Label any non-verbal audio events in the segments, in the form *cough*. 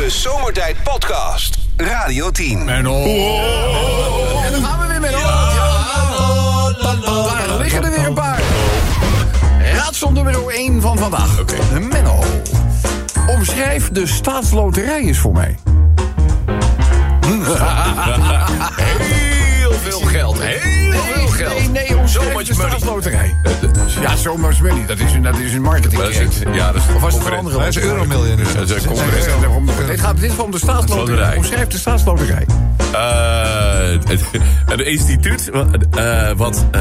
De Zomertijd Podcast. Radio 10. En dan gaan we weer met Ja, daar liggen er weer een paar. Raadsel nummer 1 van vandaag. Menno. Omschrijf de staatsloterij eens voor mij. *laughs* Heel veel geld. Heel veel geld. Nee, nee, omschrijf So much de money. staatsloterij. Ja, so much money. Dat is een, dat is een marketing. Dat is het. Ja, dat is Of was het een andere Hij is loterij? euromiljonair. Dat is een. Dit gaat dit is van de staatsloterij. Staatsloterij. Omschrijf de staatsloterij. Eh, een instituut eh, wat... eh,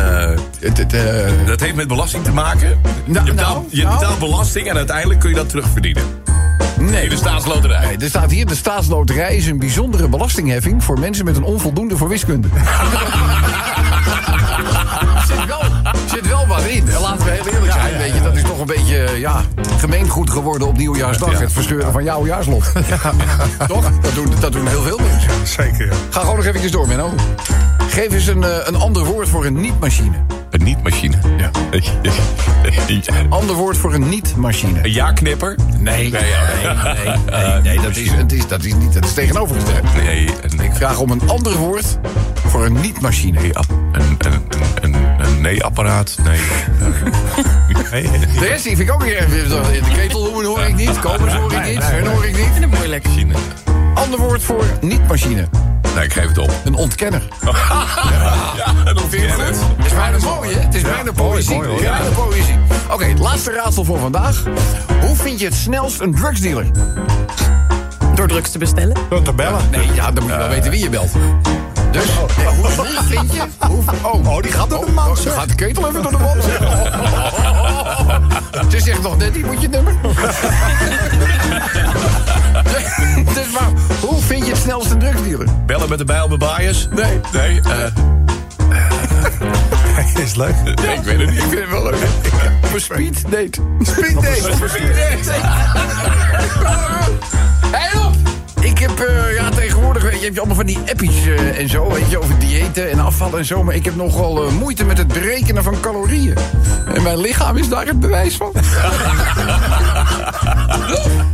Het- het, eh, dat heeft met belasting te maken. Nou, je betaalt, nou, je nou. betaalt belasting en uiteindelijk kun je dat terugverdienen. nee, De staatsloterij. Nee, er staat hier, de staatsloterij is een bijzondere belastingheffing... voor mensen met een onvoldoende voor wiskunde. *laughs* beetje ja, gemeengoed geworden op nieuwjaarsdag. Ja. Het verscheuren van jouw jaarslot. *laughs* Toch? Dat doen, dat doen heel veel mensen. Zeker, ja. Ga gewoon nog even door, Menno. Geef eens een, eh, een ander woord voor een niet-machine. Een niet-machine. Ja. *laughs* Ander woord voor een niet-machine. Een ja-knipper? Nee, Nee, ja. nee, nee, nee, nee, *laughs* dat, is, het is, dat is niet, dat is tegenovergesteld. Nee, een, Ik vraag om een ander woord voor een niet-machine. een, een, een, een nee-apparaat. Nee. De rest die vind ik ook weer even... De ketelhoemen hoor ik niet, komers hoor ik niet, hun hoor ik niet. moeilijk. Machine. Ander woord voor niet-machine. Nee, ik geef het op. Een ontkenner. *laughs* Ja, en dan vind je het. Het is bijna mooi, hè? Het is bijna poëzie. mooi, hoor. Het is bijna poëzie. Oké, laatste raadsel voor vandaag. Hoe vind je het snelst een drugsdealer? Door drugs te bestellen. Door te bellen. Nee, ja, dan moet je wel weten wie je belt. Dus, nee, hoe, hoe *laughs* vind je... Hoe, oh, Oh, die gaat door de man, oh, gaat de ketel even door de wand. Ze zegt nog net, die moet je het nummer. *laughs* dus maar, hoe vind je het snelst een drugsdealer? Bellen met de bijl bij bias? Nee. Nee, eh, *laughs* Is leuk. nee, ik weet het niet. Ik vind het wel leuk. Voor speed date. Speed date. Hey op! Ik heb, eh, ja, tegenwoordig weet je, heb je allemaal van die appies eh, en zo, weet je, over diëten en afval en zo. Maar ik heb nogal eh, moeite met het berekenen van calorieën. En mijn lichaam is daar het bewijs van. *laughs*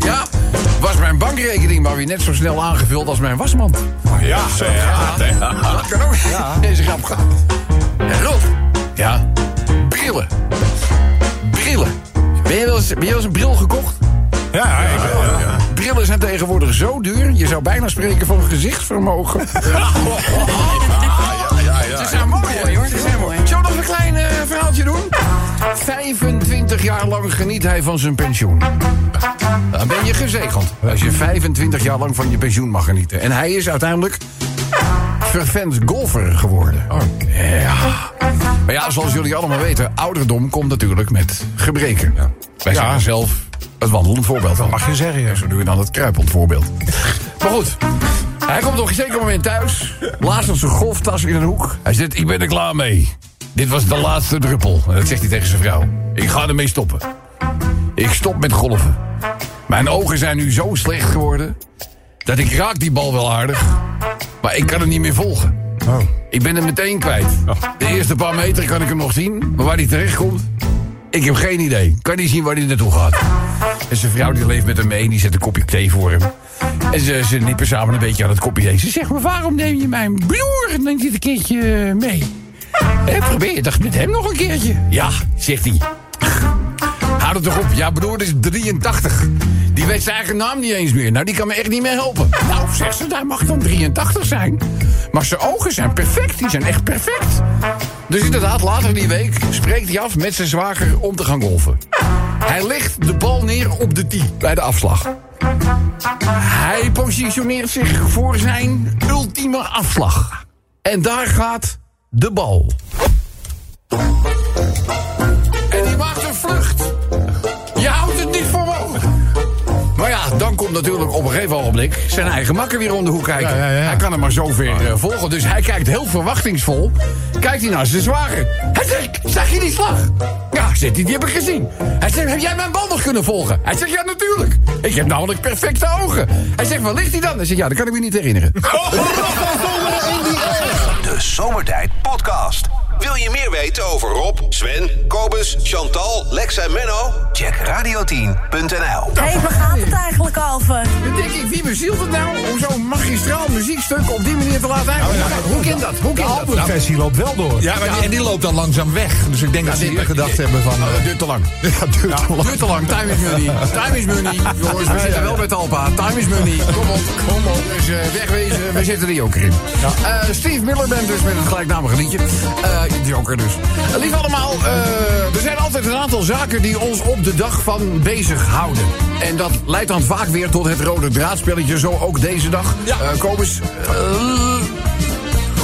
ja, was mijn bankrekening maar weer net zo snel aangevuld als mijn wasmand. Ja, zo. Ja, Dat kan ook. Deze grap gaat. En Rob. Ja. Brillen. Brillen. Ben je wel eens, ben je wel eens een bril gekocht? Ja, ja, ik wel, ja, ja. Brillen zijn tegenwoordig zo duur. Je zou bijna spreken van gezichtsvermogen. *laughs* Ze zijn mooi, hoor. Ze zijn mooi. Zullen we nog een klein eh, verhaaltje doen? 25 jaar lang geniet hij van zijn pensioen. Dan ben je gezegend. Als je 25 jaar lang van je pensioen mag genieten. En hij is uiteindelijk vervent golfer geworden. Ja. Maar ja, zoals jullie allemaal weten, ouderdom komt natuurlijk met gebreken. Wij Ja. zijn zelf het wandelend voorbeeld. Dat Mag je zeggen, ja. Zo doe je dan het kruipend voorbeeld. Maar goed, hij komt op een zeker moment thuis. Laatst op zijn golftas in een hoek. Hij zegt, ik ben er klaar mee. Dit was de laatste druppel. En dat zegt hij tegen zijn vrouw. Ik ga ermee stoppen. Ik stop met golven. Mijn ogen zijn nu zo slecht geworden... dat ik raak die bal wel aardig... maar ik kan hem niet meer volgen. Oh. Ik ben hem meteen kwijt. De eerste paar meter kan ik hem nog zien, maar waar hij terecht komt... ik heb geen idee. Kan niet zien waar hij naartoe gaat. En zijn vrouw die leeft met hem mee, die zet een kopje thee voor hem. En ze, ze nippen samen een beetje aan het kopje thee. Ze zegt, maar waarom neem je mijn broer dan niet een keertje mee? Hè, probeer je toch met hem nog een keertje? Ja, zegt hij. Houd het toch op, ja broer is 83. Die weet zijn eigen naam niet eens meer. Nou, die kan me echt niet meer helpen. Nou, zegt ze, daar mag dan 83 zijn. Maar zijn ogen zijn perfect, die zijn echt perfect. Dus inderdaad, later die week spreekt hij af met zijn zwager om te gaan golfen. Hij legt de bal neer op de tee bij de afslag. Hij positioneert zich voor zijn ultieme afslag. En daar gaat de bal. Natuurlijk op een gegeven ogenblik zijn eigen makker weer om de hoek kijken. Ja, ja, ja. Hij kan hem maar zover eh, volgen. Dus hij kijkt heel verwachtingsvol. Kijkt hij naar zijn zwager. Hij zegt, zag je die slag? Ja, zegt hij, die heb ik gezien. Hij zegt, heb jij mijn bal nog kunnen volgen? Hij zegt, ja, natuurlijk. Ik heb namelijk perfecte ogen. Hij zegt, waar ligt hij dan? Hij zegt, ja, dat kan ik me niet herinneren. *laughs* De Zomertijd Podcast. Wil je meer weten over Rob, Sven, Kobus, Chantal, Lex en Menno? Check radio10.nl. Hé, waar gaat het eigenlijk over? Dan denk ik, wie bezielt het nou om zo'n magistraal muziekstuk op die manier te laten eindigen? Hoe kan dat? Hoe De kan dat? albumversie loopt wel door. Ja, maar die, en die loopt dan langzaam weg. Dus ik denk dat ze hier gedacht hebben van... Nou, eh, dat duurt te lang. *laughs* ja, duurt te lang. Duurt te lang. Time is money. Time is money. *laughs* Jongens, we zitten wel met Alpa. Time is money. Kom op, kom op. Dus eh, wegwezen. We zitten de joker in. Eh, Steve Miller bent dus met het gelijknamige liedje. Eh de joker dus. Lief allemaal, eh, er zijn altijd een aantal zaken die ons op de dag van bezighouden. En dat leidt dan vaak weer tot het rode draadspelletje. Zo ook deze dag. Ja. Kobus, eh,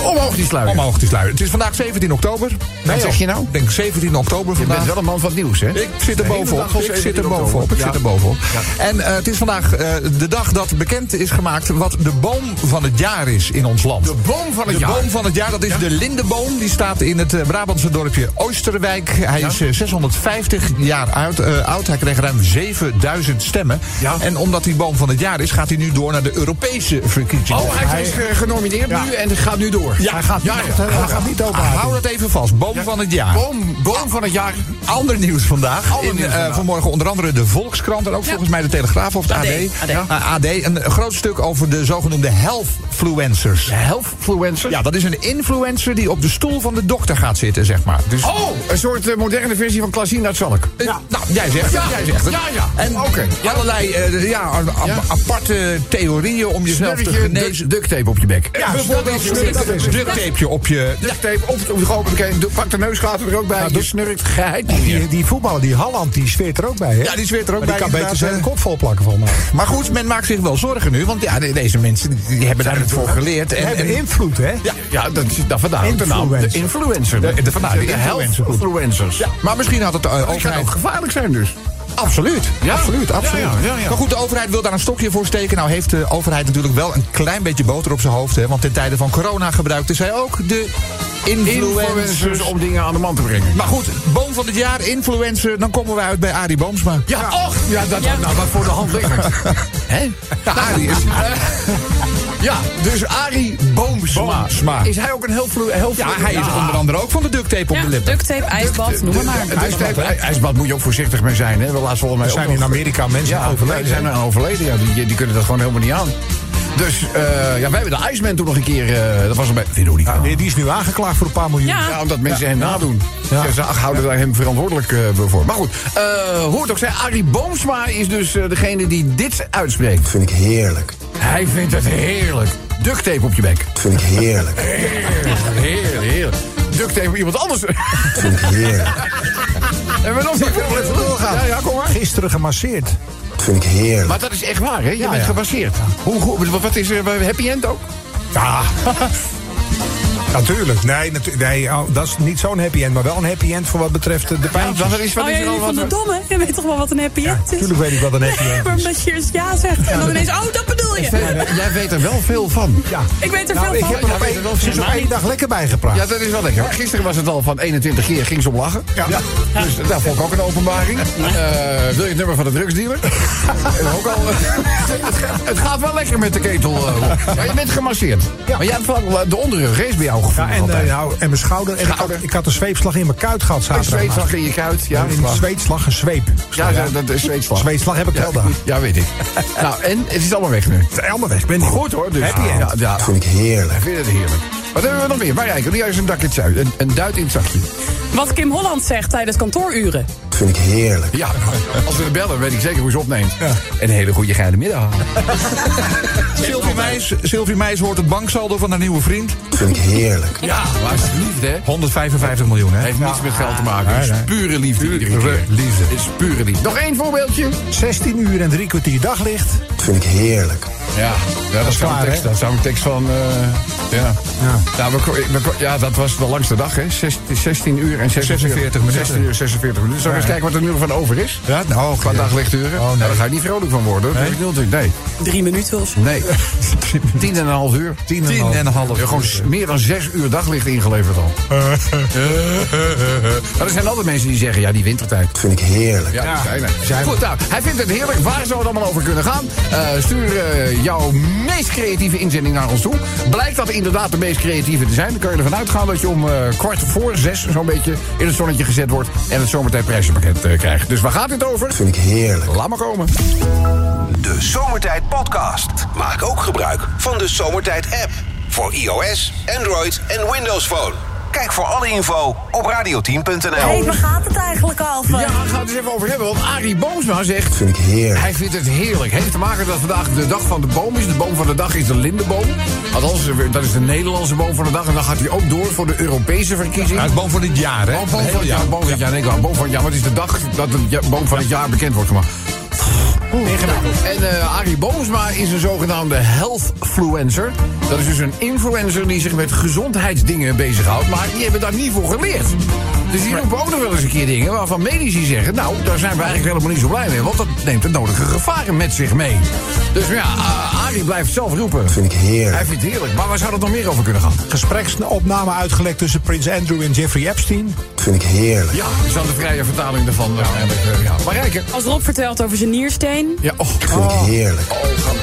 omhoog die sluier. Omhoog te sluiten. Het is vandaag 17 oktober. Wat zeg je nou? Ik denk 17 oktober Je vandaag. bent wel een man van het nieuws, hè? Ik zit er De bovenop. Ik zit 17 er bovenop. Ik zit er bovenop. En eh, het is vandaag eh, de dag dat bekend is gemaakt wat de boom van het jaar is in ons land. De boom van het De jaar. boom van het jaar, dat is de lindeboom. Die staat in het eh, Brabantse dorpje Oosterwijk. Hij is eh, 650 jaar oud, oud. Hij kreeg ruim 7000 stemmen. Ja. En omdat hij boom van het jaar is, gaat hij nu door naar de Europese verkiezingen. Oh, hij is genomineerd nu en gaat nu door. Ja, Hij gaat, Ja, niet- ja. hij gaat niet open. Hou dat even vast. Boom van het jaar. Boom, boom van het jaar. Ander nieuws vandaag. Ander in, nieuws eh, vanmorgen onder andere de Volkskrant en ook volgens mij de Telegraaf of de AD. AD. Eh, AD. Een groot stuk over de zogenoemde healthfluencers. Healthfluencers. Ja, dat is een influencer die op de stoel van de dokter gaat zitten, zeg maar. Dus, Oh, een soort eh, moderne versie van Klasien uit Zalk. eh, Nou, jij zegt Ja, het. Jij zegt het. ja, ja. En Oké. allerlei eh, ja, a- a- Ja. aparte theorieën om jezelf te genezen. duct tape op je bek. Ja, bijvoorbeeld. Duct tapeje op je... Duct tape op, op bek. Doe- Pak de neusgaten er ook bij. je snurkt geheid. Die, die voetballer, die Halland, die zweert er ook bij, hè? Ja, die zweert er ook Maar die bij. kan beter zijn kop vol plakken, volgens mij. Maar goed, men maakt zich wel zorgen nu. Want ja, de- deze mensen die hebben daar voor geleerd. En, hebben en- invloed, hè? ja, Ja, dat is dat vandaar ook de naam. De Influencer. De- de- vandaar, de influencer. influencers. ja, maar misschien had het kan overheid... ook gevaarlijk zijn dus. Absoluut, Ja. absoluut, absoluut. Ja, ja, ja, ja. Maar goed, de overheid wil daar een stokje voor steken. Nou heeft de overheid natuurlijk wel een klein beetje boter op zijn hoofd. Hè, want ten tijde van corona gebruikte zij ook de influencers. Influencers om dingen aan de man te brengen. Maar goed, boom van het jaar, influencer. Dan komen we uit bij Arie Boomsma. Ja, och, ja, dat, nou, dat voor de hand liggend. *laughs* Hè? Ja, Arie is... *laughs* Ja, dus Arie Boomsma. Boomsma. Is hij ook een heel vloe... Heel Ja, hij is onder andere ook van de duct tape op Ja, de lippen. duct tape, ijsbad, noem maar ijsbad, ijsbad moet je ook voorzichtig mee zijn. Hè? We laten volgens mij Er zijn in Amerika mensen ja, overleden. Die zijn er overleden. Ja, die, die kunnen dat gewoon helemaal niet aan. Dus eh, ja, wij hebben de Iceman toen nog een keer... eh, dat was er bij Veronica. Ja, die, die is nu aangeklaagd voor een paar miljoen. Ja. Ja, omdat mensen hem nadoen. Ja. Ja. Ze houden daar hem verantwoordelijk eh, voor. Maar goed, eh hoort ook zijn, Arie Boomsma is dus eh, degene die dit uitspreekt. vind ik heerlijk. Hij vindt het heerlijk. Duct tape op je bek. vind ik heerlijk. Heerlijk, heerlijk. Duct tape op iemand anders. vind ik heerlijk. *laughs* en we nog niet even doorgaan. Ja, ja, kom maar. Gisteren gemasseerd. Vind ik heerlijk. Maar dat is echt waar, hè? Je bent ja. gebaseerd. Hoe, hoe, wat is er? bij Happy end ook? Ja. *laughs* Natuurlijk. Nee, natu nee oh, dat is niet zo'n happy end, maar wel een happy end voor wat betreft de pijn. Wat is, wat Oh is ja, er al jullie van de wat? domme. Je weet toch wel wat een happy end is? Natuurlijk weet ik wat een happy *laughs* end Maar is. omdat je eerst ja zegt en dan ineens, oh, dat bedoel je. Jij weet er wel veel van. Ja. Ik weet er Nou, veel ik van. heb er wel één, is dag lekker bijgepraat. Ja, dat is wel lekker. Gisteren was het al van 21 keer, ging ze om lachen. Ja. Dus daar vond ik ook een openbaring. Eh, wil je het nummer van de drugsdealer? *laughs* En ook al, eh, het, gaat, wel lekker met de ketel. eh. maar je bent gemasseerd. Ja. Maar jij hebt wel de onderrug is bij jou gevoel. Ja, en, nou, en mijn schouder. En ik had, Schouder. ik had een zweepslag in mijn kuit gehad een zweetslag in je kuit. Ja, Een zweetslag, een zweep. ja, ja, dat is zweetslag. Zweetslag heb ik Ja, wel daar. ja, weet ik. nou, en het is allemaal weg nu. Helemaal weg. Ben Goed hoor. Dus, Happy end. Ja, ja. vind ik heerlijk. Ik vind het heerlijk. Wat hebben we nog meer? Marijke, doe juist een dak in het zuid. Een, een duit in het zakje. Wat Kim Holland zegt tijdens kantooruren. Vind ik heerlijk. Ja, *laughs* als we er bellen, weet ik zeker hoe ze opneemt. Een hele goede geile middag. *laughs* Sylvie Meijs, Sylvie Meijs hoort het banksaldo van haar nieuwe vriend. vind ik heerlijk. Ja, maar het is liefde, hè? 155 miljoen, hè? heeft niets met geld te maken. Het is pure liefde keer. liefde. Het is pure liefde. Nog één voorbeeldje. 16 uur en drie kwartier daglicht. Vind ik heerlijk. Ja, ja dat, zou klaar, een tekst, hè? dat zou een tekst van... eh, ja. Ja. we, we ja, dat was de langste dag, hè? 16, 16 uur en 46 minuten. 16 uur 46 minuten. Zullen we eens kijken wat er nu van over is? Ja, nou, Qua daglichturen? Oh, nee. Nou, daar ga je niet vrolijk van worden. Dat natuurlijk. Nee. Drie minuten of zo. Nee. *laughs* Tien en een half uur. Tien en een half Ja, gewoon meer dan zes uur daglicht ingeleverd al. *laughs* maar er zijn altijd mensen die zeggen, ja, die wintertijd. vind ik heerlijk. Ja, die zijn zijn. Goed, nou, hij vindt het heerlijk. Waar zou het allemaal over kunnen gaan? Eh, stuur eh, jouw meest creatieve inzending naar ons toe. Blijkt dat inderdaad de meest creatieve te zijn. Dan kan je ervan uitgaan dat je om eh, kwart voor zes zo'n beetje in het zonnetje gezet wordt. En het zomertijd prijzenpakket krijgt. Dus waar gaat dit over? vind ik heerlijk. Laat maar komen. De Zomertijd Podcast. Maak ook gebruik van de Zomertijd app. Voor iOS, Android en Windows Phone. Kijk voor alle info op radioteam.nl. Hé, waar gaat het eigenlijk over? Ja, gaan we het eens even over hebben. Want Arie Boomsma zegt... Vind ik heerlijk. Hij vindt het heerlijk. Heeft te maken dat vandaag de dag van de boom is. De boom van de dag is de lindeboom. Althans, dat is de Nederlandse boom van de dag. En dan gaat hij ook door voor de Europese verkiezing. Uit boom van dit jaar, hè? Oh, boom van het jaar. Boom van het jaar. Nee, ik wou boom van het jaar. Maar het is de dag dat de ja- boom van het jaar bekend wordt gemaakt. En eh Arie Boomsma is een zogenaamde healthfluencer. Dat is dus een influencer die zich met gezondheidsdingen bezighoudt. Maar die hebben daar niet voor geleerd. Dus die roepen ook nog wel eens een keer dingen waarvan medici zeggen... nou, daar zijn we eigenlijk helemaal niet zo blij mee. Want dat neemt de nodige gevaren met zich mee. Dus ja, uh, Arie blijft zelf roepen. Vind ik heerlijk. Hij vindt het heerlijk. Maar waar zou het nog meer over kunnen gaan? Gespreksopname uitgelekt tussen Prins Andrew en Jeffrey Epstein. Vind ik heerlijk. Ja, is dan de vrije vertaling ervan waarschijnlijk. eh, ja. Maar Rijker. Als Rob vertelt over zijn niersteen. Ja, oh. Vind ik heerlijk.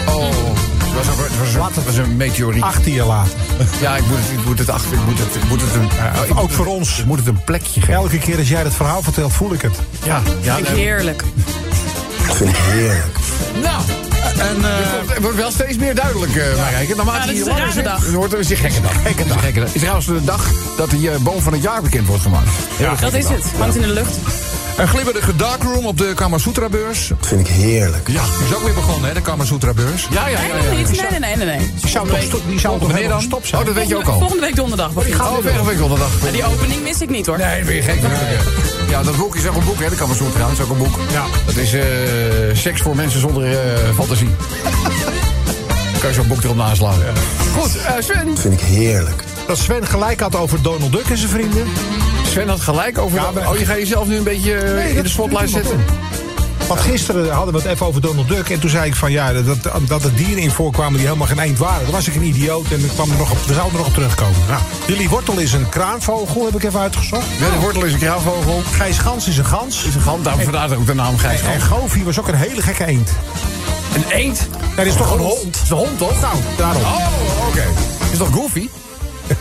Oh, oh. Het was, ook- het was, het was een meteoriet. 18 jaar later. Ja, ik moet het, ik moet het achter. Ik moet het, ik moet het een, ik moet ook het- voor ons. Ik moet het een plekje geven. Elke keer als jij dat verhaal vertelt, voel ik het. Ja, ja. Vind ik heerlijk. Vind ik heerlijk. Nou, En, eh, het wordt wel steeds meer duidelijk, eh Marijke. Naarmate Ja, dat is je een rare dag. Het wordt het is een gekke dag. Gekke dag. Gekke dag. Het is trouwens de dag dat de eh, boom van het jaar bekend wordt gemaakt. Heel Dat is dag. het. Hangt in de lucht. Een glibberige darkroom op de Kamasutra beurs. Vind ik heerlijk. Ja. Die is ook weer begonnen, hè, de Kamasutra beurs. Ja, ja, ja. Nee, ja, nog ja. niet. Nee, nee, nee, nee. nee. Die zou toch, sto- die zou toch helemaal dan? stop zijn? Oh, dat weet je ook al. Volgende week donderdag. begint. Oh, volgende week donderdag. Ja, die opening mis ik niet hoor. Nee, dat ben je gek. Ja, dat boek is ook een boek, hè? Dat kan maar zo trouwens, ook een boek. Ja. Dat is eh, seks voor mensen zonder eh, fantasie. *laughs* kan je zo'n boek erop naslaan. Goed, eh, Sven. Vind ik heerlijk. Dat Sven gelijk had over Donald Duck en zijn vrienden. Sven had gelijk over... Ja, maar- Oh, je gaat jezelf nu een beetje eh, Nee, in dat de spotlight zetten? Want gisteren hadden we het even over Donald Duck. En toen zei ik van ja, dat, dat er dieren in voorkwamen die helemaal geen eend waren. Dan was ik een idioot en ik kwam er nog op, we zouden er nog op terugkomen. Nou, Jullie Wortel is een kraanvogel, heb ik even uitgezocht. Ja, de wortel is een kraanvogel. Gijs Gans is een gans. Is een gant, daarom vandaar ook de naam Gijs En Gans. Goofy was ook een hele gekke eend. Een eend? Nee, dat is toch een hond? Dat is een hond, toch? Nou, daarom. Oh, oké. Is toch Goofy?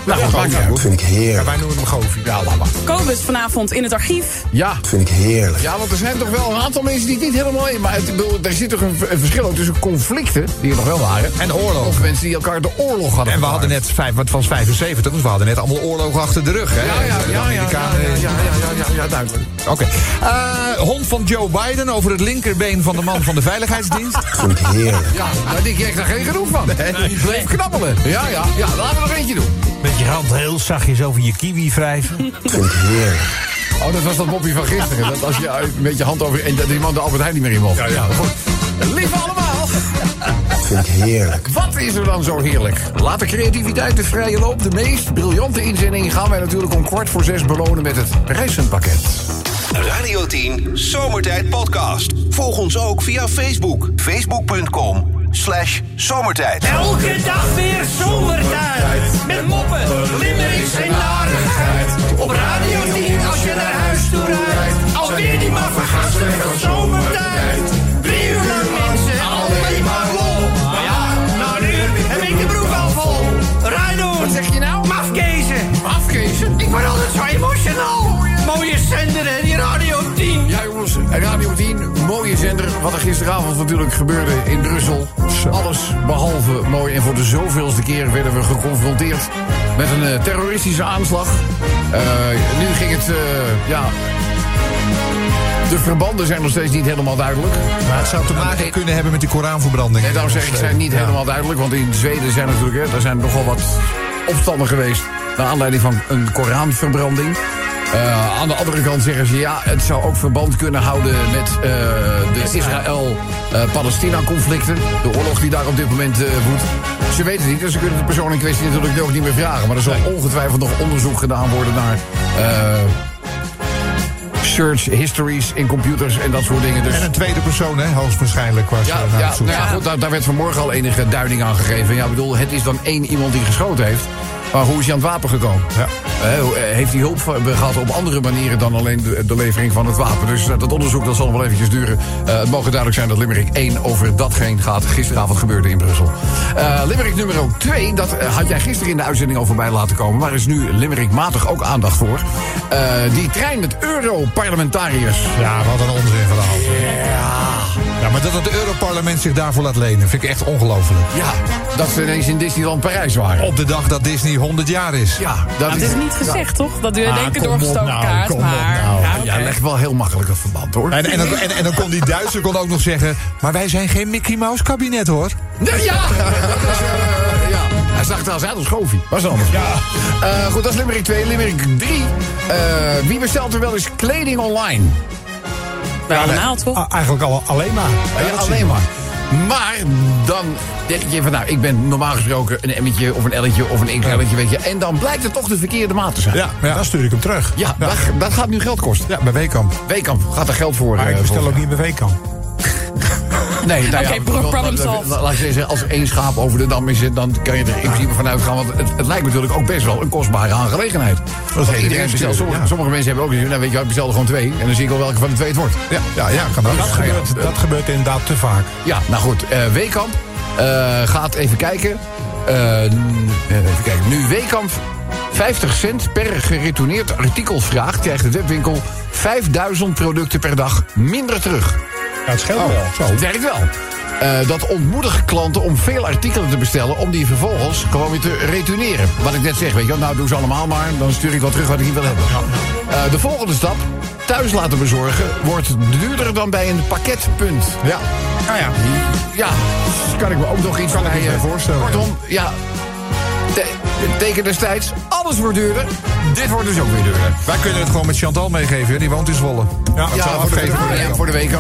Nou, dat maakt. Vind ik Ja, heerlijk. wij noemen hem Goofy. Ja. Kobus vanavond in het archief. Ja. Vind ik heerlijk. Ja, want er zijn toch wel een aantal mensen die het niet helemaal in. Maar het, ik bedoel, er zit toch een, een verschil tussen conflicten, die er nog wel waren. En oorlog. Of mensen die elkaar de oorlog hadden. En we hadden net vijf, wat was 75, dus we hadden net allemaal oorlogen achter de rug, hè? Ja, ja, ja, De ja, ja, ja, ja, ja, ja, ja, ja, duidelijk. Oké. Eh, hond van Joe Biden over het linkerbeen van de man van de Veiligheidsdienst. Vind ik heerlijk. Ja, daar die kreeg daar geen genoeg van. Die bleef knabbelen. Ja, ja, ja, laten we nog eentje doen. Met je hand heel zachtjes over je kiwi wrijven. *laughs* Vind ik heerlijk. Oh, dat was dat moppie van gisteren. Dat als je met je hand over... En dat die man de Albert Heijn niet meer in mocht. Ja, ja. Goed. Lieve allemaal. Vind ik heerlijk. Wat is er dan zo heerlijk? Laat de creativiteit de vrije loop. De meest briljante inzending gaan wij natuurlijk om kwart voor zes belonen met het prijzenpakket. Radio 10 Zomertijd Podcast. Volg ons ook via Facebook. Facebook.com slash zomertijd. Elke dag weer zomertijd. Met moppen, limmerings en narigheid. Op Radio 10 als je naar huis toe rijdt. Alweer die maar vergasten van zomertijd. Drie uur lang mensen, alleen maar lol. Maar ja, nou nu heb ik de broek al vol. Rijdoen. Wat zeg je nou? Mafkezen. Afkezen? Ik word altijd zo emotional. Mooie zender hè, die Radio 10. Ja jongens, Radio 10, mooie zender. Wat er gisteravond natuurlijk gebeurde in Brussel. Alles behalve mooi. En voor de zoveelste keer werden we geconfronteerd met een eh, terroristische aanslag. Eh, nu ging het, eh, ja... De verbanden zijn nog steeds niet helemaal duidelijk. Maar het zou te maken kunnen hebben met die Koranverbranding. En daarom zeg ik, zijn niet helemaal duidelijk. Want in Zweden zijn natuurlijk, hè, daar zijn nogal wat opstanden geweest. Naar aanleiding van een Koranverbranding. Eh, aan de andere kant zeggen ze, ja, het zou ook verband kunnen houden met eh, de Israël-Palestina-conflicten. De oorlog die daar op dit moment eh woedt. Ze weten het niet, dus ze kunnen de persoon in kwestie natuurlijk ook niet meer vragen. Maar er zal ongetwijfeld nog onderzoek gedaan worden naar... Search histories in computers en dat soort dingen. Dus En een tweede persoon, hè, hoogstwaarschijnlijk. Was ja, naar ja, nou ja, goed, daar, daar werd vanmorgen al enige duiding aan gegeven. Ja, ik bedoel, het is dan één iemand die geschoten heeft. Maar hoe is hij aan het wapen gekomen? Ja. Eh, eh, heeft hij hulp gehad op andere manieren dan alleen de, de levering van het wapen? Dus eh, dat onderzoek dat zal nog wel eventjes duren. Het mogen duidelijk zijn dat Limerick 1 over datgene gaat. Gisteravond gebeurde in Brussel. Eh Limerick nummer 2, dat had jij gisteren in de uitzending al voorbij laten komen. Maar is nu Limerick matig ook aandacht voor. Die trein met Europarlementariërs. Ja, wat een onzin verhaal. Ja. Ja, maar dat het Europarlement zich daarvoor laat lenen, vind ik echt ongelooflijk. Ja, dat ze ineens in Disneyland Parijs waren. Op de dag dat Disney 100 jaar is. Ja, dat Nou, het is niet gezegd, toch? Dat u in Ah, één keer kom op doorgestoken nou, kaart. kom op maar, nou. Ja, Ja, oké. legt wel heel makkelijk het verband, hoor. En, en, dan, en, en dan kon die Duitser kon ook nog zeggen... maar wij zijn geen Mickey Mouse kabinet, hoor. Nee, ja! Dat is, eh, ja. Hij zag er als uit als Goofy. Was anders. Ja. goed, dat is Limerick 2. Limerick 3. Eh, wie bestelt er wel eens kleding online? Wel allemaal, toch? Ah, eigenlijk al, alleen maar. Ja, alleen maar. Maar dan denk je van, nou, ik ben normaal gesproken een M'tje of een L'tje of een XL'tje, weet je. En dan blijkt het toch de verkeerde maat te zijn. Ja, ja. Dan stuur ik hem terug. Ja, Dat, dat gaat nu geld kosten. ja bij Weekamp. Weekamp gaat er geld voor. Maar ik eh, bestel ook niet bij Weekamp. Nee, nou ja, pro- problem laat- solved. laat- ik zeggen, als er één schaap over de dam is, dan kan je er in principe vanuit gaan. Want het, het lijkt natuurlijk ook best wel een kostbare aangelegenheid. Want hele iedereen bestelt. Sommige, ja. sommige mensen hebben ook gezegd, nou weet je, ik bestel er gewoon twee. En dan zie ik al welke van de twee het wordt. Ja, ja, ja kan ook. Dat gebeurt, dat gebeurt inderdaad te vaak. Ja, nou goed. eh Weekamp eh, gaat even kijken. Eh, eh, even kijken. Nu Weekamp 50 cent per geretourneerd artikel vraagt... krijgt de webwinkel 5000 producten per dag minder terug. Ja, het scheelt wel. Zo. Het werkt wel. Eh, dat ontmoedigt klanten om veel artikelen te bestellen... om die vervolgens gewoon weer te retourneren. Wat ik net zeg, weet je wel, nou doe ze allemaal maar... dan stuur ik wel terug wat ik niet wil hebben. Eh, de volgende stap, thuis laten bezorgen... wordt duurder dan bij een pakketpunt. Ja. Nou ja, ja, dus kan ik me ook nog iets van bij, eh, voorstellen, Kortom, ja, te- teken destijds, alles wordt duurder. Dit wordt dus ook weer duurder. Wij kunnen het gewoon met Chantal meegeven, die woont in Zwolle. Ja, Ja, zal voor de, afgeven voor de ja, voor de week. *laughs*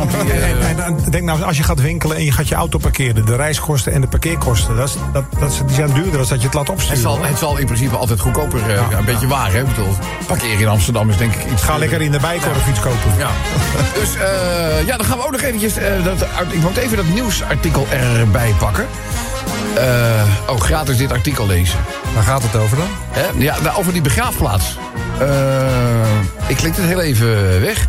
En, en, en denk nou, als je gaat winkelen en je gaat je auto parkeren, de reiskosten en de parkeerkosten, dat, is, dat, dat, die zijn duurder dan dat je het laat het, opsturen. zal, het zal in principe altijd goedkoper, eh, ja, een beetje waar, hè? Ik bedoel, parkeren in Amsterdam is denk ik iets... Ga lekker in de bijkorf iets kopen. Ja. *laughs* Dus eh, ja, dan gaan we ook nog eventjes... eh, dat, ik moet even dat nieuwsartikel erbij pakken. Eh, oh, gratis dit artikel lezen. Waar gaat het over dan? Hè? Ja, nou, over die begraafplaats. Eh, ik klik het heel even weg.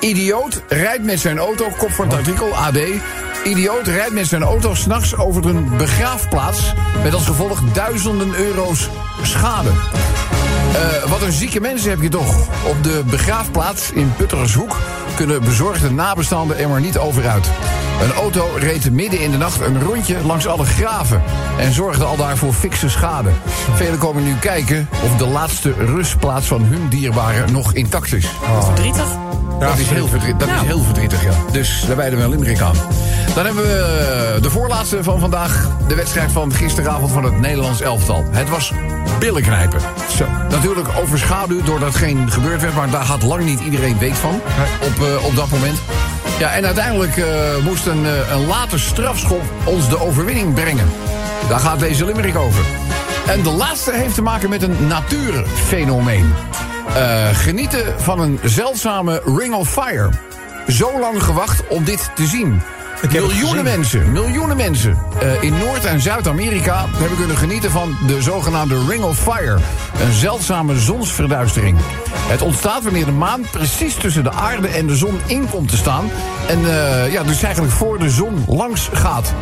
Idioot rijdt met zijn auto, kop van het artikel, AD. Idioot rijdt met zijn auto s'nachts over een begraafplaats... met als gevolg duizenden euro's schade. Eh, wat een zieke mensen heb je toch. Op de begraafplaats in Puttershoek kunnen bezorgde nabestaanden er maar niet over uit. Een auto reed midden in de nacht een rondje langs alle graven... en zorgde al daarvoor fikse schade. Velen komen nu kijken of de laatste rustplaats van hun dierbaren nog intact is. Verdrietig. dat is, heel, verdrietig, dat is heel verdrietig, ja. Dus daar wijden we een limerick aan. Dan hebben we de voorlaatste van vandaag. De wedstrijd van gisteravond van het Nederlands elftal. Het was billenknijpen. Zo. Natuurlijk overschaduwd doordat geen gebeurd werd... maar daar had lang niet iedereen weet van op, eh, op dat moment. Ja, en uiteindelijk eh, moest een, eh, een late strafschop ons de overwinning brengen. Daar gaat deze limerick over. En de laatste heeft te maken met een natuurfenomeen. Eh, genieten van een zeldzame Ring of Fire. Zo lang gewacht om dit te zien. Miljoenen mensen, miljoenen mensen eh, in Noord- en Zuid-Amerika hebben kunnen genieten van de zogenaamde Ring of Fire. Een zeldzame zonsverduistering. Het ontstaat wanneer de maan precies tussen de aarde en de zon in komt te staan. En eh, ja, dus eigenlijk voor de zon langs gaat.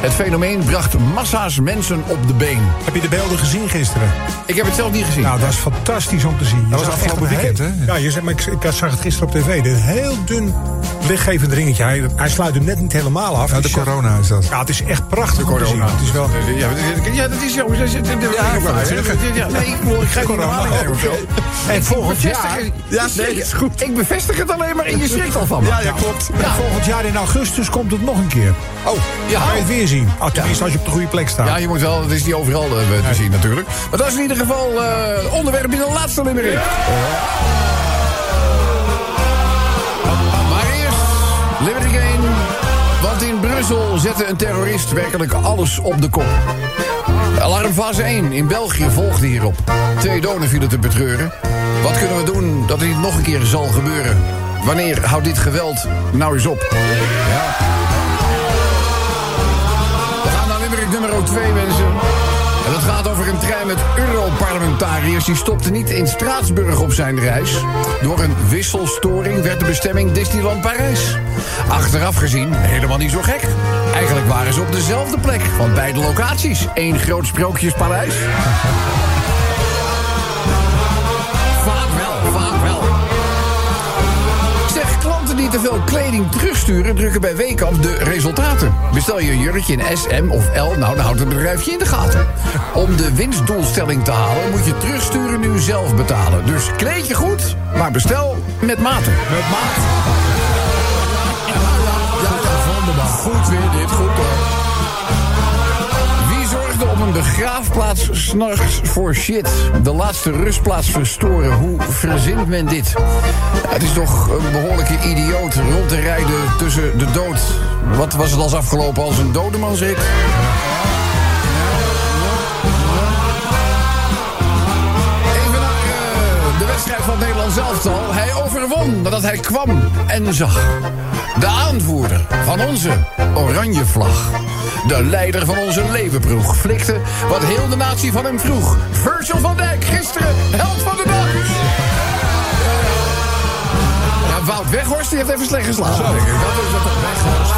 Het fenomeen bracht massa's mensen op de been. Heb je de beelden gezien gisteren? Ik heb het zelf niet gezien. Nou, dat is fantastisch om te zien. Je Dat was afgelopen weekend, hè? Ja, je zegt, maar ik, ik zag het gisteren op tv. Een heel dun lichtgevend ringetje. Hij, hij sluit hem net niet helemaal af. Ja, de Dus, eh, corona is dat. Ja, het is echt prachtig te zien. Het is wel... Ja, dat is- ja, dat is zo. Ja, nee, ik, ga Corona. of zo. En volgend jaar... Ja, nee, is goed. Ik bevestig het alleen maar en je schrikt al van me. Ja, ja, klopt. En volgend jaar in augustus komt het nog een keer. Oh, ja. Ga je het weer zien. Ah, tenminste, als je op de goede plek staat. Ja, je moet wel, het is niet overal eh, te zien natuurlijk. Maar dat is in ieder geval eh, onderwerp in de laatste limerick. Maar Brussel zette een terrorist werkelijk alles op de kop. Alarmfase 1 in België volgde hierop. Twee doden vielen te betreuren. Wat kunnen we doen dat niet nog een keer zal gebeuren? Wanneer houdt dit geweld nou eens op? Ja. We gaan naar nummer 2, mensen. En dat gaat over een trein met Europarlementariërs. Die stopte niet in Straatsburg op zijn reis. Door een wisselstoring werd de bestemming Disneyland Parijs. Achteraf gezien helemaal niet zo gek. Eigenlijk waren ze op dezelfde plek van beide locaties. Eén groot sprookjespaleis. Te veel kleding terugsturen drukken bij Weekamp de resultaten. Bestel je een jurkje in S, M of L, nou dan houdt het bedrijfje in de gaten. Om de winstdoelstelling te halen moet je terugsturen nu zelf betalen. Dus kleed je goed, maar bestel met mate. Met maat. Goed weer dit, goed begraafplaats s'nachts voor shit? De laatste rustplaats verstoren. Hoe verzint men dit? Het is toch een behoorlijke idioot rond te rijden tussen de dood. Wat was het als afgelopen als een dode man zit? Eh, de wedstrijd van het Nederlands elftal. Hij overwon nadat hij kwam en zag. De aanvoerder van onze oranje vlag. De leider van onze levenploeg flikte wat heel de natie van hem vroeg. Virgil van Dijk, gisteren held van de dag. Ja, Wout Weghorst die heeft even slecht denk ik. Dat is het toch, Weghorst.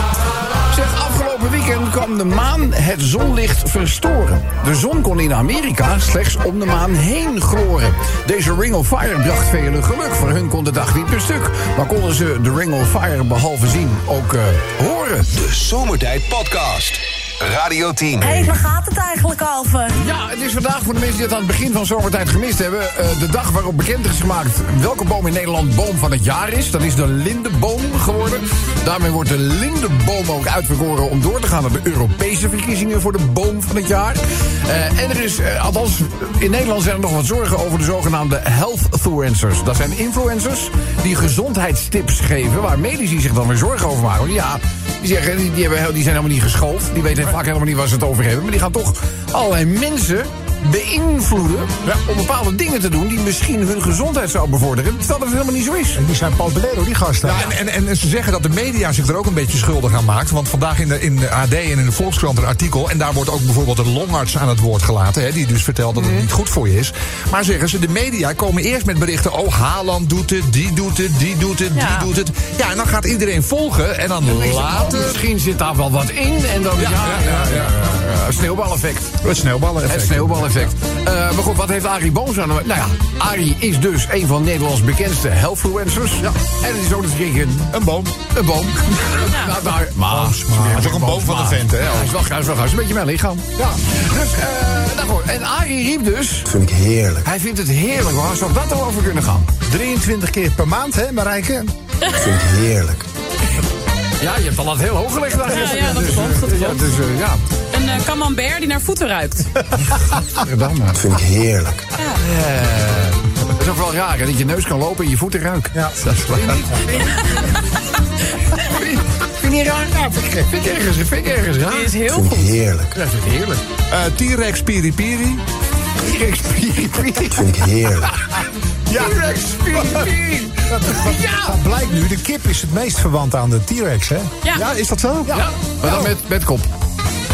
Zeg, afgelopen weekend kwam de maan het zonlicht verstoren. De zon kon in Amerika slechts om de maan heen gloren. Deze Ring of Fire bracht velen geluk. Voor hun kon de dag niet per stuk. Maar konden ze de Ring of Fire behalve zien ook eh, horen. De Zomertijd Podcast. Radio 10. Hé, waar gaat het eigenlijk over? Ja, het is vandaag voor de mensen die het aan het begin van zomertijd gemist hebben... eh, de dag waarop bekend is gemaakt welke boom in Nederland boom van het jaar is. Dat is de lindeboom geworden. Daarmee wordt de lindeboom ook uitverkoren om door te gaan naar de Europese verkiezingen voor de boom van het jaar. Eh, en er is, eh, althans, in Nederland zijn er nog wat zorgen over de zogenaamde health-influencers. Dat zijn influencers die gezondheidstips geven waar medici zich dan weer zorgen over maken. Ja, die, zeggen, die, hebben, die zijn helemaal niet geschoold. Die weten vaak helemaal niet waar ze het over hebben. Maar die gaan toch allerlei mensen beïnvloeden om bepaalde dingen te doen die misschien hun gezondheid zou bevorderen. Terwijl dat helemaal niet zo is. En die zijn hoor, die gasten. Ja, en, en, en ze zeggen dat de media zich er ook een beetje schuldig aan maakt. Want vandaag in de, in de AD en in de Volkskrant een artikel... en daar wordt ook bijvoorbeeld een longarts aan het woord gelaten... Hè, die dus vertelt dat het niet goed voor je is. Maar zeggen ze, de media komen eerst met berichten... oh, Haaland doet het, die doet het, die doet het, Ja. die doet het. Ja, en dan gaat iedereen volgen en dan later... Misschien zit daar wel wat in. En dan ja, ja, ja, ja, sneeuwbaleffect. Het sneeuwballen Het sneeuwbaleffect. Eh, maar goed, wat heeft Arie aan? Nou ja, Arie is dus een van Nederlands bekendste healthfluencers. Ja. En het is ook een keer een, boom. een boom. *laughs* Nou, daar, maar, Hij is ook een boom van de vent, hè? Hij is wel, hij is wel, is een beetje mijn lichaam. Ja. Dus, eh, nou goed. En Arie riep dus... Vind ik heerlijk. Hij vindt het heerlijk. Waar zou dat dan over kunnen gaan? 23 keer per maand, hè, Marijke? Vind ik heerlijk. Ja, je hebt al wat heel hoog gelegd daar. Ja, gisteren. ja, dat Dus, klopt, eh, dat Ja, dus, eh, ja. Een eh, camembert die naar voeten ruikt. *laughs* Maar. Vind ik heerlijk. Dat is ook wel raar, hè, dat je neus kan lopen en je voeten ruiken. Ja, dat is waar. Vind je- vind raar? Ja, vind ik. Vind ergens, vind ik ergens raar. Die is heel Vind ik goed. heerlijk. Ja, dat is heerlijk. Eh, T-Rex piri piri. T-Rex, piri, piri. Vind ik heerlijk. T-Rex, piri, piri. Ja! Dat blijkt nu, de kip is het meest verwant aan de T-Rex, hè? Ja, Ja, is dat zo? Ja, maar dan met, met kop.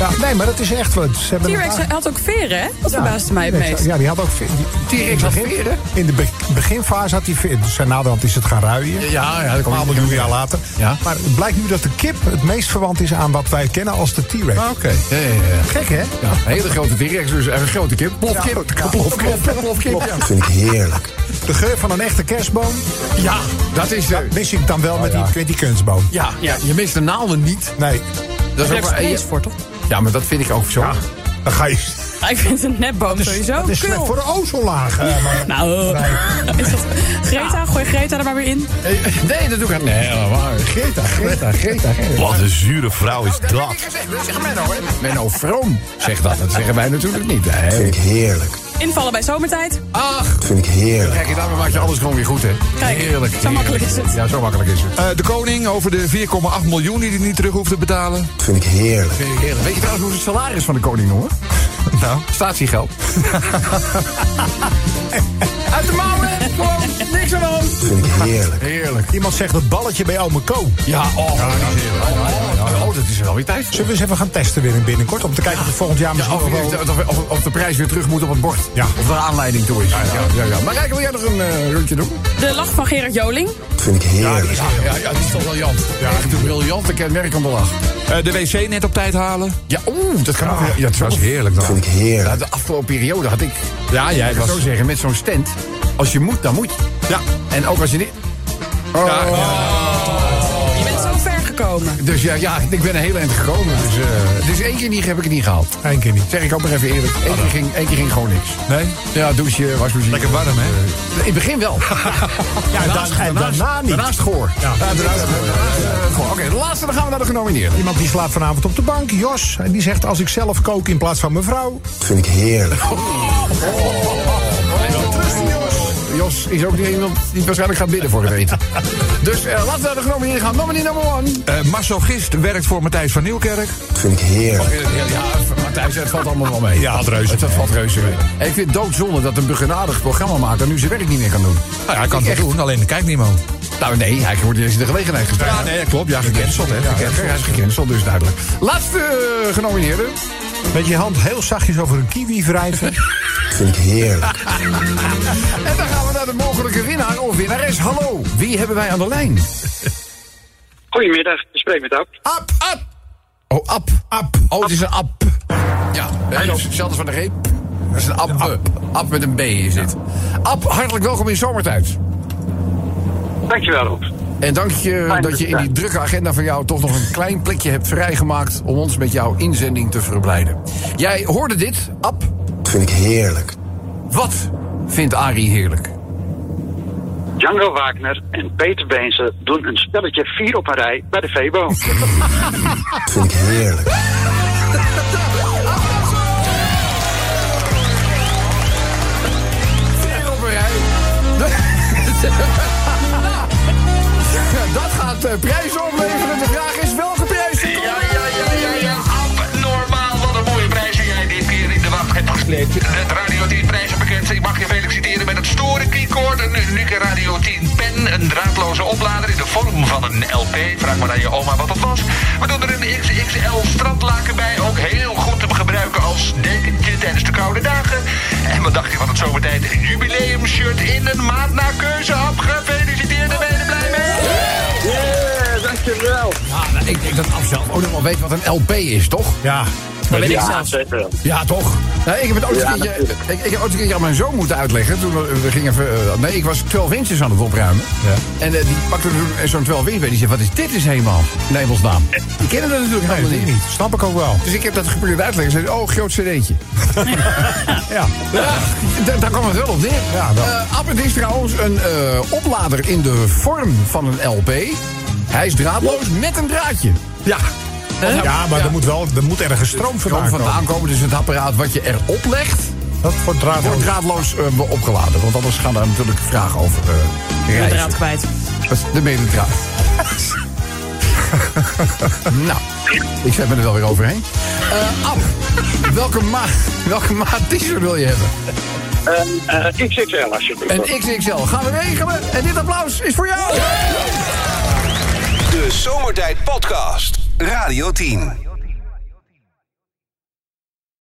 Ja, nee, maar dat is echt wat. T-Rex een- had ook veren, hè? Dat verbaasde mij het meest. Ja, die had ook ve- die- T-Rex had veren? In de be- beginfase had hij veren. Dus zijn naderhand is het gaan ruien. Ja, ja, dat Een paar miljoen jaar later. Ja. Maar het blijkt nu dat de kip het meest verwant is aan wat wij kennen als de T-Rex. Ah, Oké. Ja, ja, ja. Gek, hè? Ja, een hele grote T-Rex, dus een grote kip. Plofkip. Ja, Plofkip. Plofkip, ja. Vind ik heerlijk. De geur van een echte kerstboom. Ja, dat is... eh, Mis ik dan wel met, ja. die, met die kunstboom. ja, ja, je mist de naalden niet. Nee, Dat is ook wel- voor, toch? Ja, maar dat vind ik ook zo. dan ga je... Ja, ik vind een nepboom sowieso is slecht kul. voor de ozonlaag. eh, maar- Nou, *laughs* is dat... Greta, gooi Greta er maar weer in. Nee, dat doe ik niet. Nee, waar. Greta, Greta, Greta. Greta. Wat een zure vrouw is dat. Dat zegt Menno, hè? Menno Vroom zegt dat. Dat zeggen wij natuurlijk niet. Vind ik heerlijk. Invallen bij zomertijd. Ach, Vind ik heerlijk. kijk, daarmee maak je alles gewoon weer goed, hè? Kijk, heerlijk. zo makkelijk is het. Ja, zo makkelijk is het. Eh, de koning over de 4,8 miljoen die hij niet terug hoeft te betalen. Vind ik heerlijk. Vind ik heerlijk. Weet je trouwens hoe het salaris van de koning noemen? Nou. Statiegeld. *laughs* Uit de mouwen, niks aan de hand. Vind ik heerlijk. Heerlijk. Iemand zegt het balletje bij ome Ko. Ja, oh, ja, heerlijk. Oh, dat is er wel weer tijd voor. Zullen we eens even gaan testen weer in binnenkort? Om te kijken of het volgend jaar Ja, misschien of, wel... of, of, of de prijs weer terug moet op het bord. Ja. Of er aanleiding toe is. Ja, ja, ja. Maar kijk, wil jij nog een eh, rondje doen? De lach van Gerard Joling. Vind ik heerlijk. Ja, ja, ja, die is toch briljant. Ja, echt een briljante kenmerkende lach. Eh, de wc net op tijd halen. Ja, oeh, dat kan ook. Ja, het Dat was heerlijk dan. Vind ik Ja, heerlijk. de afgelopen periode had ik, Ja, jij was... zo zeggen, met zo'n stand. Als je moet, dan moet je. Ja. En ook als je niet... Ja, ja. gekomen. Dus ja, ja, ik ben een heel eind gekomen. Dus, eh, dus één keer niet, heb ik het niet gehaald. Eén keer niet. Zeg ik ook maar even eerlijk. Eén keer ging, één keer ging gewoon niks. Nee? Ja, douchen, wasmachine. Lekker warm, hè? Eh, in het begin wel. Ja, en, dan, en daarna niet. Daarnaast goor. Ja. daarnaast goor. Eh, goor. Oké, de laatste, dan gaan we naar de genomineerden. Iemand die slaapt vanavond op de bank, Jos. En die zegt, als ik zelf kook in plaats van mevrouw... Dat vind ik heerlijk. Jos is ook niet iemand die waarschijnlijk gaat bidden voor het eten. *laughs* Dus eh, laten we naar de genomineerden gaan. Nominee number one. Eh massagist werkt voor Matthijs van Nieuwkerk. Dat vind ik heerlijk. Ja, Matthijs, het valt allemaal wel mee. Ja, het reuze. Het valt reuze mee. En ik vind het doodzonde dat een begenadigd programmamaker nu zijn werk niet meer kan doen. Nou ja, hij kan het doen, alleen er kijkt niemand. Nou nee, hij wordt eerst in de gelegenheid gesteld. Ja, nee, klopt. Ja, gecanceld, hè. Ja, Gecanceld. hij is gecanceld, dus duidelijk. Laatste eh, genomineerde. Met je hand heel zachtjes over een kiwi wrijven. Dat vind ik heerlijk. En dan gaan we naar de mogelijke winnaar of winnares. Hallo, wie hebben wij aan de lijn? Goedemiddag, ik spreek met Ab. Ap, ap. Oh, ap. Ap. Oh, het is een ap. Ja, zelfs van de reep. Dat is een ap. Ap met een B is dit. Ap, hartelijk welkom in Zomertijd. Dankjewel, Rob. En dank je dat je in die drukke agenda van jou toch nog een klein plekje hebt vrijgemaakt om ons met jouw inzending te verblijden. Jij hoorde dit, Ap. Dat vind ik heerlijk. Wat vindt Arie heerlijk? Django Wagner en Peter Beense doen een spelletje vier op een rij bij de Febo. *laughs* Dat vind ik heerlijk. *laughs* vorm van een LP. Vraag maar aan je oma wat dat was. We doen er een XXL strandlaken bij. Ook heel goed te gebruiken als dekentje tijdens de koude dagen. En wat dacht je van het zomertijd jubileumshirt in een maand naar keuze? Ab, gefeliciteerd. Daar ben je er blij mee? Yeah, dankjewel. Ja, nou, ik denk dat Ab zelf ook nog wel weet wat een LP is, toch? Ja. Dat weet ik Ja, zeker toch? Ik heb het ooit Ja, een keertje, ik, ik heb ooit een keertje aan mijn zoon moeten uitleggen. Toen we, we gingen even, eh, nee, ik was 12 inches aan het opruimen. En eh, die pakte zo'n 12 inch bij. Die zei, wat is dit is helemaal? In hemelsnaam. Die kennen dat natuurlijk Nee, helemaal niet. niet. Snap ik ook wel. Dus ik heb dat geprobeerd uitleggen. Ze zei, oh, groot cd'tje. *laughs* Ja. Ja, da- daar kwam het wel op neer. Ja, wel. Eh, is trouwens een eh, oplader in de vorm van een LP. Hij is draadloos met een draadje. Ja. Ja, maar Er, moet wel, er moet ergens stroom vandaan komen. vandaan komen. Dus het apparaat wat je erop legt, Dat wordt draadloos. wordt draadloos eh, opgeladen. Want anders gaan daar natuurlijk vragen over eh ben reizen. draad kwijt. Dat is de mededraad. *laughs* nou, ik zet me er wel weer overheen. Eh Ab, welke, ma welke maat t-shirt wil je hebben? Eh, eh, XXL alsjeblieft. Een XXL. Gaan we regelen. En dit applaus is voor jou. De Zomertijd Podcast. Radio 10.